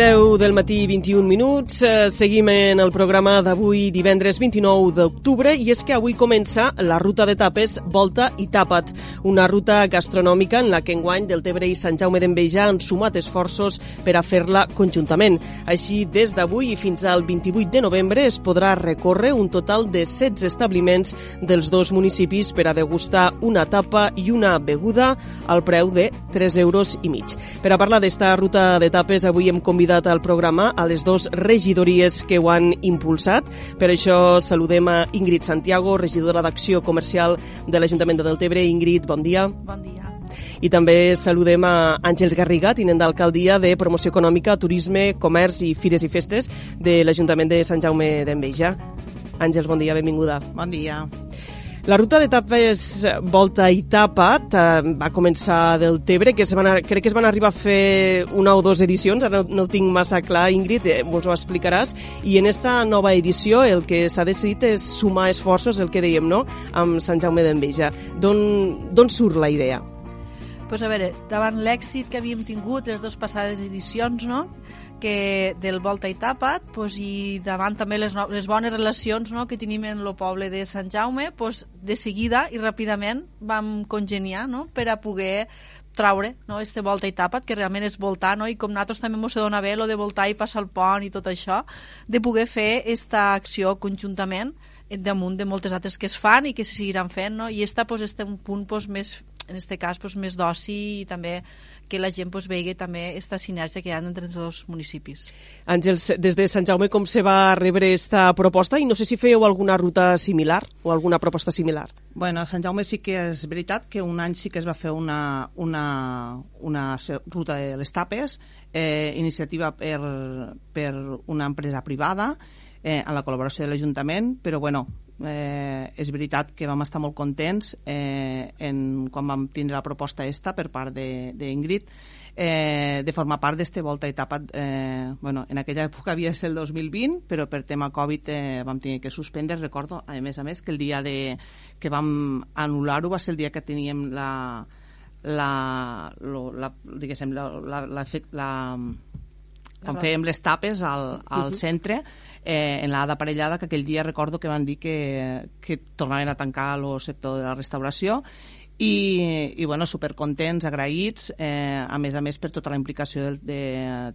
Deu del matí, 21 minuts. Eh, seguim en el programa d'avui, divendres 29 d'octubre, i és que avui comença la ruta d'etapes Volta i Tapat, una ruta gastronòmica en la que enguany del Tebre i Sant Jaume d'Enveja han sumat esforços per a fer-la conjuntament. Així, des d'avui i fins al 28 de novembre es podrà recórrer un total de 16 establiments dels dos municipis per a degustar una tapa i una beguda al preu de 3 euros i mig. Per a parlar d'esta ruta d'etapes, avui hem convidat convidat al programa a les dues regidories que ho han impulsat. Per això saludem a Ingrid Santiago, regidora d'Acció Comercial de l'Ajuntament de Deltebre. Ingrid, bon dia. Bon dia. I també saludem a Àngels Garriga, tinent d'alcaldia de Promoció Econòmica, Turisme, Comerç i Fires i Festes de l'Ajuntament de Sant Jaume d'Enveja. Àngels, bon dia, benvinguda. Bon dia. La ruta d'etapes Volta i Tapat eh, va començar del Tebre, que es van, crec que es van arribar a fer una o dues edicions, ara no, no ho tinc massa clar, Ingrid, eh, ens ho explicaràs, i en esta nova edició el que s'ha decidit és sumar esforços, el que dèiem, no?, amb Sant Jaume d'Enveja. D'on surt la idea? Pues a veure, davant l'èxit que havíem tingut les dues passades edicions, no?, que del Volta i Tapat pues, i davant també les, no, les bones relacions no, que tenim en el poble de Sant Jaume pues, de seguida i ràpidament vam congeniar no, per a poder traure no, este volta i tapat, que realment és voltar, no? i com nosaltres també ens dona bé lo de voltar i passar el pont i tot això, de poder fer esta acció conjuntament damunt de moltes altres que es fan i que se seguiran fent, no? i esta pues, este un punt pues, més, en este cas pues, més d'oci i també que la gent pues, vegi també aquesta sinergia que hi ha entre els dos municipis. Àngels, des de Sant Jaume com se va rebre esta proposta i no sé si fèieu alguna ruta similar o alguna proposta similar? Bueno, a Sant Jaume sí que és veritat que un any sí que es va fer una, una, una ruta de les tapes, eh, iniciativa per, per una empresa privada, eh, en la col·laboració de l'Ajuntament, però bueno, eh, és veritat que vam estar molt contents eh, en, quan vam tindre la proposta esta per part d'Ingrid eh, de formar part d'este volta etapa eh, bueno, en aquella època havia de ser el 2020 però per tema Covid eh, vam tenir que suspendre recordo a més a més que el dia de, que vam anul·lar-ho va ser el dia que teníem la la, lo, la diguéssim la, la, la, la quan fèiem les tapes al, al centre eh, en l'Ada Parellada, que aquell dia recordo que van dir que, que tornaven a tancar el sector de la restauració i, i bueno, supercontents, agraïts, eh, a més a més per tota la implicació del de,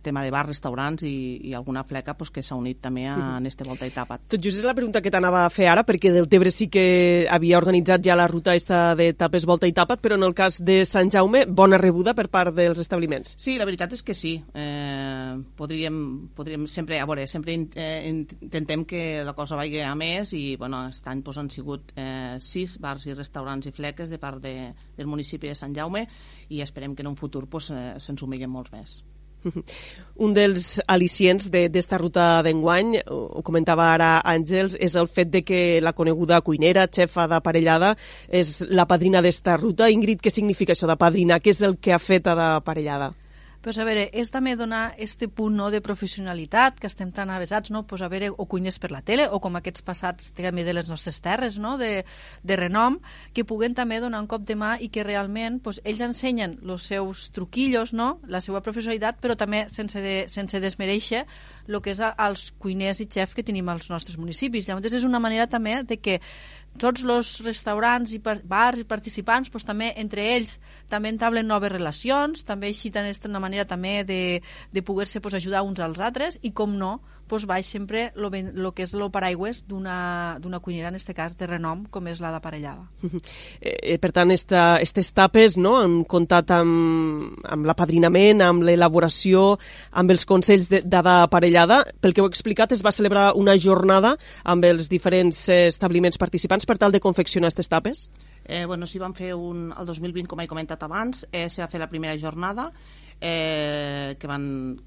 tema de bars, restaurants i, i alguna fleca pues, que s'ha unit també a, en este volta i tapat. Tot just és la pregunta que t'anava a fer ara, perquè del Tebre sí que havia organitzat ja la ruta esta de tapes volta i tapat, però en el cas de Sant Jaume, bona rebuda per part dels establiments. Sí, la veritat és que sí. Eh, podríem, podríem sempre, a veure, sempre eh, intentem que la cosa vagi a més i, bueno, aquest any pues, han sigut eh, sis bars i restaurants i fleques de part de del municipi de Sant Jaume i esperem que en un futur pues, eh, se'n sumiguen molts més. Un dels al·licients d'esta de, ruta d'enguany, ho comentava ara Àngels, és el fet de que la coneguda cuinera, xefa d'aparellada, és la padrina d'esta ruta. Ingrid, què significa això de padrina? Què és el que ha fet d'aparellada? Pues, a veure, és també donar este punt no, de professionalitat que estem tan avesats, no? pues, a veure, o cuiners per la tele, o com aquests passats també de les nostres terres, no? de, de renom, que puguen també donar un cop de mà i que realment pues, ells ensenyen els seus truquillos, no? la seva professionalitat, però també sense, de, sense desmereixer el que és als cuiners i xefs que tenim als nostres municipis. Llavors és una manera també de que tots els restaurants i bars i participants pues, també entre ells també entablen noves relacions, també així és una manera també de, de poder-se pues, ajudar uns als altres i com no, pues baix sempre lo que és lo paraigües d'una d'una cuinera, en este cas, de renom, com és la d'aparellada. Eh, per tant, esta, estes tapes no, han comptat amb, amb l'apadrinament, amb l'elaboració, amb els consells de- d'ada aparellada. Pel que heu explicat, es va celebrar una jornada amb els diferents eh, establiments participants per tal de confeccionar aquestes tapes? Eh, bueno, sí, vam fer un, el 2020, com he comentat abans, eh, se va fer la primera jornada, eh, que van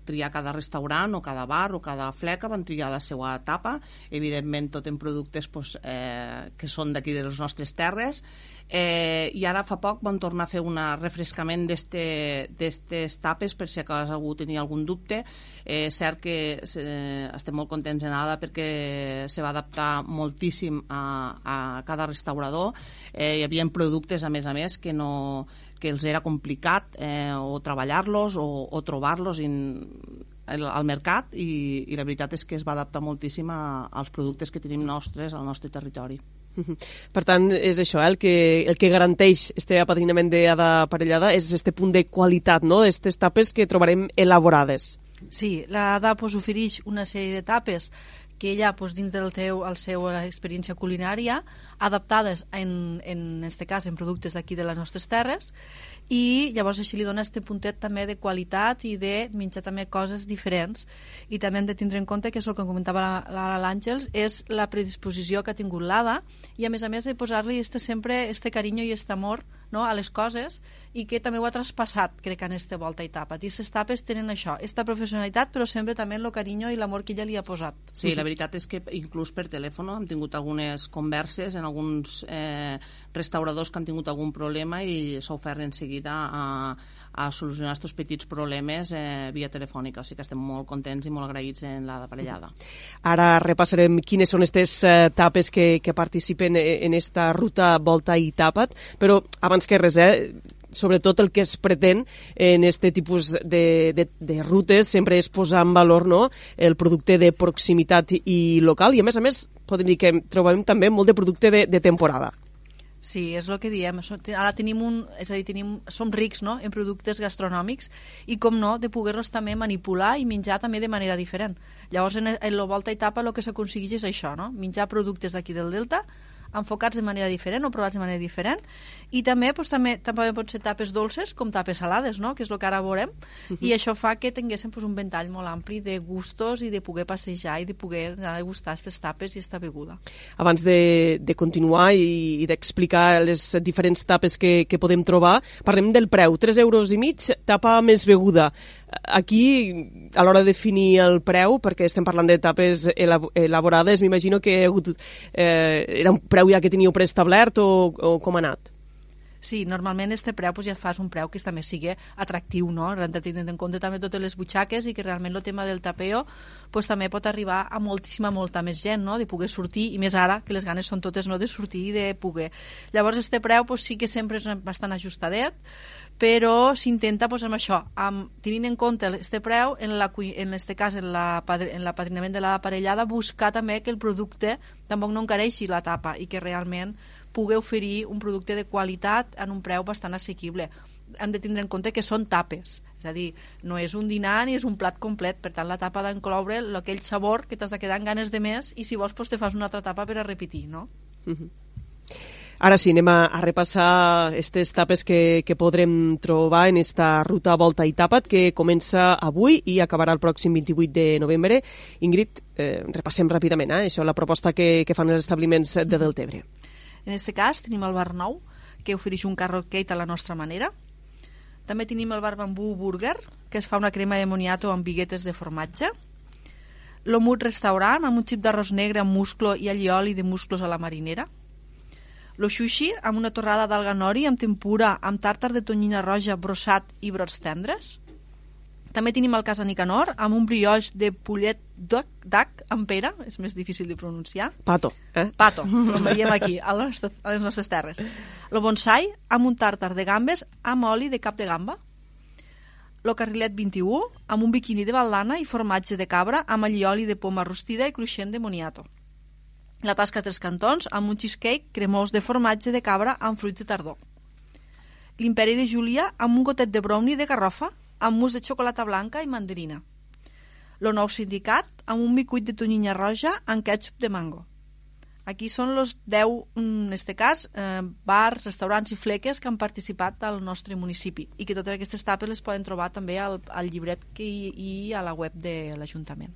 triar cada restaurant o cada bar o cada fleca, van triar la seva tapa, evidentment tot en productes pues, eh, que són d'aquí de les nostres terres, eh, i ara fa poc vam tornar a fer un refrescament d'aquestes tapes per si acaso algú tenia algun dubte. Eh, cert que eh, estem molt contents en ADA perquè se va adaptar moltíssim a, a cada restaurador. Eh, hi havia productes, a més a més, que no que els era complicat eh, o treballar-los o, o trobar-los al mercat i, i la veritat és que es va adaptar moltíssim a, als productes que tenim nostres al nostre territori. Per tant, és això, eh? el, que, el que garanteix este apadrinament d'ada aparellada és este punt de qualitat, no?, d'aquestes tapes que trobarem elaborades. Sí, l'ADA pues, ofereix una sèrie d'etapes que ella, pues, dins del teu, el seu experiència culinària, adaptades, en, en este cas, en productes d'aquí de les nostres terres, i llavors així li dona este puntet també de qualitat i de menjar també coses diferents. I també hem de tindre en compte que és el que comentava l'Àngels és la predisposició que ha tingut l'Ada i a més a més de posar-li este sempre este carinyo i este amor no, a les coses i que també ho ha traspassat crec en este volta i tapa i aquestes tapes tenen això, esta professionalitat però sempre també el carinyo i l'amor que ella li ha posat. Sí, la veritat és que inclús per telèfon hem tingut algunes converses en alguns eh, restauradors que han tingut algun problema i s'ha ofert en seguida a, a solucionar aquests petits problemes eh, via telefònica, o sigui que estem molt contents i molt agraïts en la d'aparellada. Ara repassarem quines són aquestes eh, tapes que, que participen eh, en esta ruta Volta i Tapat, però abans que res, eh, sobretot el que es pretén en este tipus de, de, de rutes sempre és posar en valor no, el producte de proximitat i local i a més a més podem dir que trobem també molt de producte de, de temporada. Sí, és el que diem. Ara tenim un... És a dir, tenim, som rics no? en productes gastronòmics i, com no, de poder-los també manipular i menjar també de manera diferent. Llavors, en, en la volta i tapa el que s'aconsegueix és això, no? menjar productes d'aquí del Delta enfocats de manera diferent o provats de manera diferent i també, doncs, també, també pot ser tapes dolces com tapes salades, no? que és el que ara veurem i això fa que tinguéssim doncs, un ventall molt ampli de gustos i de poder passejar i de poder anar a degustar aquestes tapes i aquesta beguda. Abans de, de continuar i, i d'explicar les diferents tapes que, que podem trobar, parlem del preu. 3 euros i mig, tapa més beguda. Aquí, a l'hora de definir el preu, perquè estem parlant de tapes elab- elaborades, m'imagino que ha hagut, eh, era un preu ja que teníeu preestablert o, o com ha anat? Sí, normalment este preu pues, ja fas un preu que també sigui atractiu, no? Hem de tenir en compte també totes les butxaques i que realment el tema del tapeo pues, també pot arribar a moltíssima, molta més gent, no? De poder sortir, i més ara, que les ganes són totes no? de sortir i de poder. Llavors, este preu pues, sí que sempre és bastant ajustadet, però s'intenta pues, amb això, amb, tenint en compte este preu, en, la, en este cas, en la padr- en l'apadrinament de l'aparellada, buscar també que el producte tampoc no encareixi la tapa i que realment pugui oferir un producte de qualitat en un preu bastant assequible. Hem de tindre en compte que són tapes, és a dir, no és un dinar ni és un plat complet, per tant la tapa ha d'incloure aquell sabor que t'has de quedar amb ganes de més i si vols pues, te fas una altra tapa per a repetir, no? Ara sí, anem a, a repassar aquestes tapes que, que podrem trobar en esta ruta Volta i Tapat que comença avui i acabarà el pròxim 28 de novembre. Ingrid, eh, repassem ràpidament eh, això, la proposta que, que fan els establiments de Deltebre. En aquest cas tenim el bar nou, que ofereix un carrot cake a la nostra manera. També tenim el bar bambú burger, que es fa una crema de moniato amb biguetes de formatge. L'Omut restaurant, amb un xip d'arròs negre amb musclo i allioli de musclos a la marinera. Lo sushi, amb una torrada d'alga nori amb tempura, amb tàrtar de tonyina roja, brossat i brots tendres. També tenim el casa Nicanor, amb un brioix de pollet d'oc d'ac amb pera, és més difícil de pronunciar. Pato, eh? Pato, com veiem aquí, a les, nostres, a les nostres terres. Lo bonsai, amb un tàrtar de gambes amb oli de cap de gamba. Lo carrilet 21, amb un biquini de baldana i formatge de cabra amb allioli de poma rostida i cruixent de moniato. La tasca Tres Cantons, amb un cheesecake cremós de formatge de cabra amb fruits de tardor. L'imperi de Júlia, amb un gotet de brownie de garrofa, amb mousse de xocolata blanca i mandarina. El nou sindicat amb un micuit de tonyina roja amb ketchup de mango. Aquí són els 10, en este cas, eh, bars, restaurants i fleques que han participat al nostre municipi i que totes aquestes tapes les poden trobar també al, al llibret que hi, i a la web de l'Ajuntament.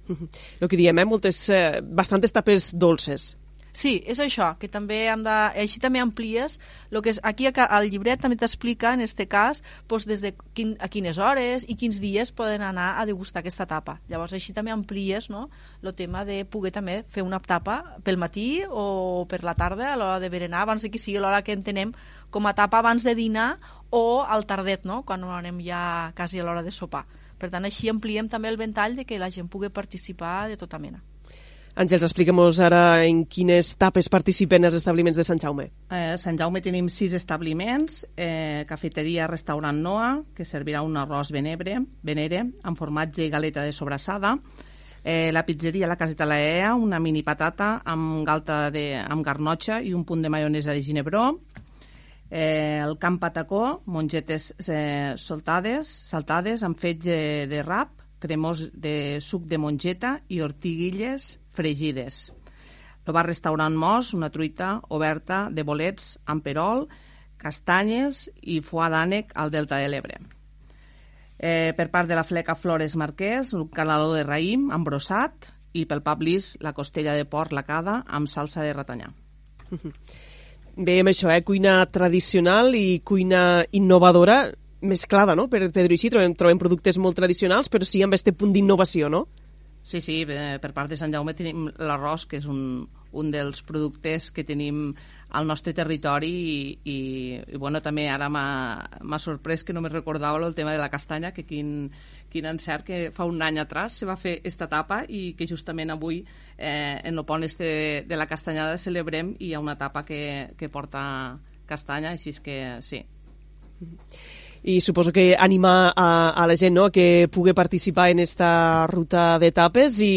El que diem, eh? Moltes, eh, bastantes tapes dolces. Sí, és això, que també hem de... Així també amplies lo que és, aquí al llibret també t'explica, en aquest cas, doncs des de quin, a quines hores i quins dies poden anar a degustar aquesta tapa. Llavors així també amplies no, el tema de poder també fer una tapa pel matí o per la tarda a l'hora de berenar, abans de que sigui l'hora que entenem com a tapa abans de dinar o al tardet, no? quan anem ja quasi a l'hora de sopar. Per tant, així ampliem també el ventall de que la gent pugui participar de tota mena. Àngels, explica'm ara en quines tapes participen els establiments de Sant Jaume. Eh, Sant Jaume tenim sis establiments, eh, cafeteria, restaurant Noa, que servirà un arròs venebre, venere, amb formatge i galeta de sobrassada, eh, la pizzeria La Caseta La Ea, una mini patata amb galta de, amb garnotxa i un punt de maionesa de ginebró, eh, el Camp Patacó, mongetes eh, soltades, saltades amb fetge de rap, cremós de suc de mongeta i ortiguilles fregides. El bar restaurant Mos, una truita oberta de bolets amb perol, castanyes i foie d'ànec al Delta de l'Ebre. Eh, per part de la fleca Flores Marquès, un canaló de raïm amb brossat i pel Lis, la costella de porc lacada amb salsa de ratanyà. Veiem això, eh? cuina tradicional i cuina innovadora mesclada, no? Per, dir així, trobem, trobem productes molt tradicionals, però sí amb aquest punt d'innovació, no? Sí, sí, eh, per part de Sant Jaume tenim l'arròs, que és un, un dels productes que tenim al nostre territori i, i, i bueno, també ara m'ha sorprès que no me recordava el tema de la castanya, que quin, quin encert que fa un any atrás se va fer esta etapa i que justament avui eh, en el pont este de, de la castanyada celebrem i hi ha una etapa que, que porta castanya, així és que sí. Mm -hmm i suposo que animar a, a la gent no, que pugui participar en esta ruta d'etapes i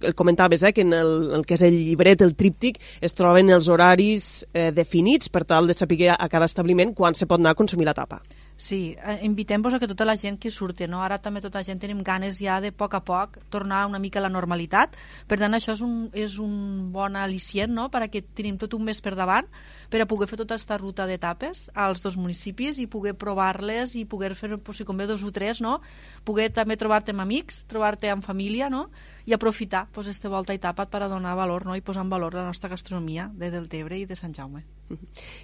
el comentaves eh, que en el, el que és el llibret, el tríptic, es troben els horaris eh, definits per tal de saber a cada establiment quan se pot anar a consumir l'etapa. Sí, eh, invitem-vos a que tota la gent que surti, no? ara també tota la gent tenim ganes ja de poc a poc tornar una mica a la normalitat, per tant això és un, és un bon al·licient no? perquè tenim tot un mes per davant per a poder fer tota aquesta ruta d'etapes als dos municipis i poder provar-les i poder fer, si convé, dos o tres, no? poder també trobar-te amb amics, trobar-te amb família, no? i aprofitar pues, este volta i tapat per a donar valor no? i posar en valor la nostra gastronomia de Deltebre i de Sant Jaume.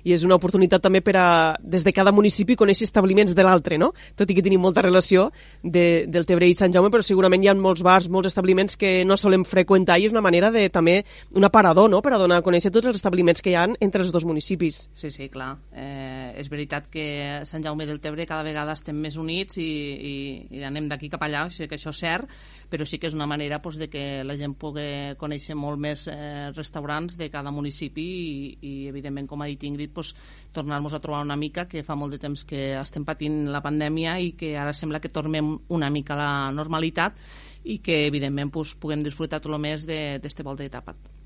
I és una oportunitat també per a, des de cada municipi, conèixer establiments de l'altre, no? Tot i que tenim molta relació de, del Tebre i Sant Jaume, però segurament hi ha molts bars, molts establiments que no solem freqüentar i és una manera de també, un aparador, no?, per a donar a conèixer tots els establiments que hi ha entre els dos municipis. Sí, sí, clar. Eh, és veritat que Sant Jaume del Tebre cada vegada estem més units i, i, i anem d'aquí cap allà, sigui que això és cert, però sí que és una manera pues, de que la gent pugui conèixer molt més eh, restaurants de cada municipi i, i evidentment, com ha dit Ingrid, pues, tornar-nos a trobar una mica, que fa molt de temps que estem patint la pandèmia i que ara sembla que tornem una mica a la normalitat i que, evidentment, pues, puguem disfrutar tot el més d'aquesta volta d'etapa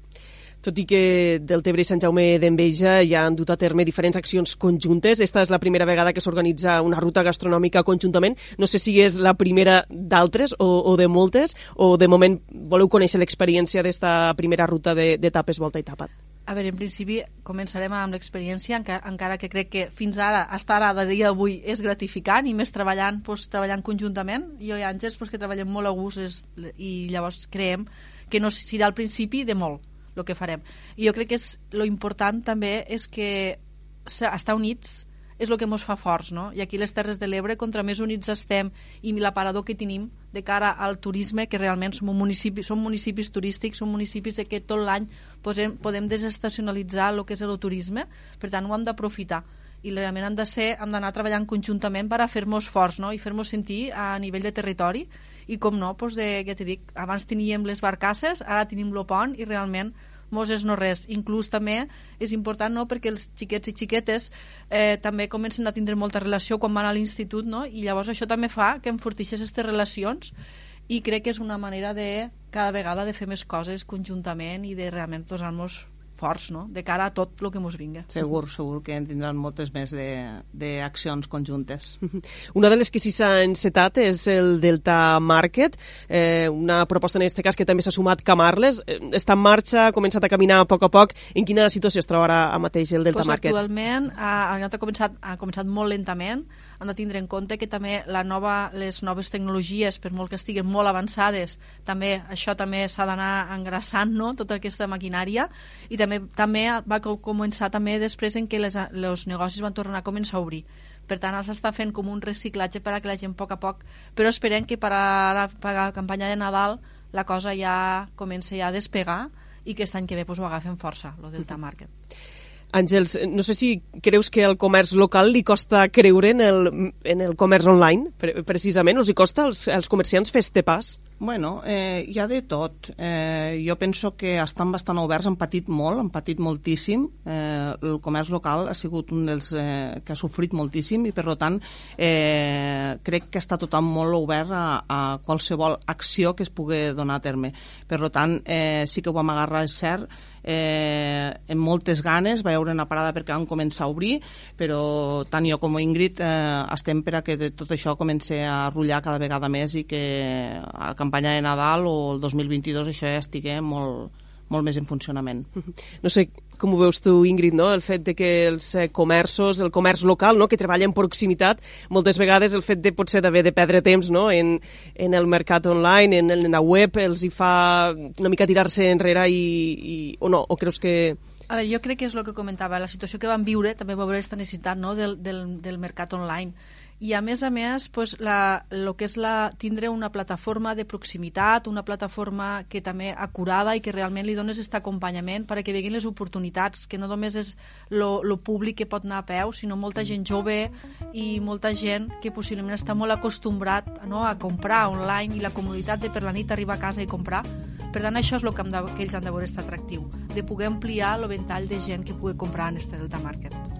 tot i que del Tebre i Sant Jaume d'Enveja ja han dut a terme diferents accions conjuntes. Esta és la primera vegada que s'organitza una ruta gastronòmica conjuntament. No sé si és la primera d'altres o, o de moltes, o de moment voleu conèixer l'experiència d'esta primera ruta d'etapes volta i tapat. A veure, en principi començarem amb l'experiència, encara, encara que crec que fins ara, estar ara de dia d'avui, és gratificant i més treballant, doncs, treballant conjuntament. Jo i Àngels doncs, que treballem molt a gust és, i llavors creiem que no serà al principi de molt el que farem. I jo crec que és, lo important també és que estar units és el que ens fa forts, no? I aquí les Terres de l'Ebre, contra més units estem i l'aparador que tenim de cara al turisme, que realment som, un municipi, som municipis turístics, som municipis de que tot l'any podem, podem desestacionalitzar el que és el turisme, per tant ho hem d'aprofitar i realment han de ser, hem d'anar treballant conjuntament per a fer-nos forts no? i fer-nos sentir a nivell de territori i com no, doncs de, ja t'he dit, abans teníem les barcasses, ara tenim el pont i realment mos és no res. Inclús també és important no? perquè els xiquets i xiquetes eh, també comencen a tindre molta relació quan van a l'institut no? i llavors això també fa que enfortixes aquestes relacions i crec que és una manera de cada vegada de fer més coses conjuntament i de realment posar-nos forts, no?, de cara a tot el que ens vinga. Segur, segur que en tindran moltes més d'accions conjuntes. Una de les que sí s'ha encetat és el Delta Market, eh, una proposta en aquest cas que també s'ha sumat Camarles. Eh, està en marxa, ha començat a caminar a poc a poc. En quina situació es troba ara mateix el Delta pues Market? Actualment ha, ha, començat, ha començat molt lentament, hem de tindre en compte que també la nova, les noves tecnologies, per molt que estiguen molt avançades, també això també s'ha d'anar engrassant, no?, tota aquesta maquinària, i també també va començar també després en què les, els negocis van tornar a començar a obrir. Per tant, ara s'està fent com un reciclatge per a que la gent a poc a poc, però esperem que per a la, per a la campanya de Nadal la cosa ja comença ja a despegar i que aquest any que ve pues, ho agafen força, lo Delta Market. Àngels, no sé si creus que el comerç local li costa creure en el, en el comerç online, precisament, els hi costa als, als comerciants fer este pas? Bueno, eh, hi ha de tot. Eh, jo penso que estan bastant oberts, han patit molt, han patit moltíssim. Eh, el comerç local ha sigut un dels eh, que ha sofrit moltíssim i, per tant, eh, crec que està tothom molt obert a, a qualsevol acció que es pugui donar a terme. Per tant, eh, sí que ho vam agarrar, cert, eh, amb moltes ganes, va haver una parada perquè vam començar a obrir, però tant jo com Ingrid eh, estem per a que tot això comenci a rotllar cada vegada més i que a la campanya de Nadal o el 2022 això ja estigui molt, molt més en funcionament. No sé com ho veus tu, Ingrid, no? el fet de que els eh, comerços, el comerç local, no? que treballa en proximitat, moltes vegades el fet de potser d'haver de perdre temps no? en, en el mercat online, en, en la web, els hi fa una mica tirar-se enrere i, i, o no? O creus que... A veure, jo crec que és el que comentava, la situació que vam viure també va veure aquesta necessitat no? del, del, del mercat online i a més a més pues, la, lo que és la, tindre una plataforma de proximitat, una plataforma que també acurada i que realment li dones aquest acompanyament perquè veguin les oportunitats, que no només és lo públic que pot anar a peu, sinó molta gent jove i molta gent que possiblement està molt acostumbrat no, a comprar online i la comoditat de per la nit arribar a casa i comprar. Per tant, això és el que, que ells han de veure estar atractiu, de poder ampliar el ventall de gent que pugui comprar en este Delta Market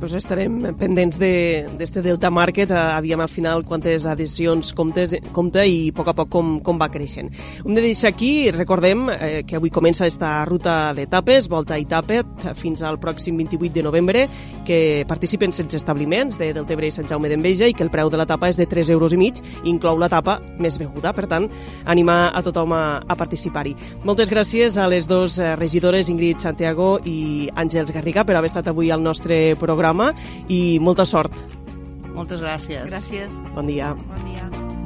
pues estarem pendents d'este de, Delta Market, eh, aviam al final quantes adhesions comptes, compta i a poc a poc com, com va creixent. Hem de deixar aquí, recordem eh, que avui comença esta ruta d'etapes, volta i tapet, fins al pròxim 28 de novembre, que participen 16 establiments de Deltebre i Sant Jaume d'Enveja i que el preu de la tapa és de 3 euros i mig, inclou la tapa més beguda, per tant, animar a tothom a, a participar-hi. Moltes gràcies a les dues eh, regidores, Ingrid Santiago i Àngels Garriga, per haver estat avui al nostre programa programa i molta sort. Moltes gràcies. Gràcies. Bon dia. Bon dia.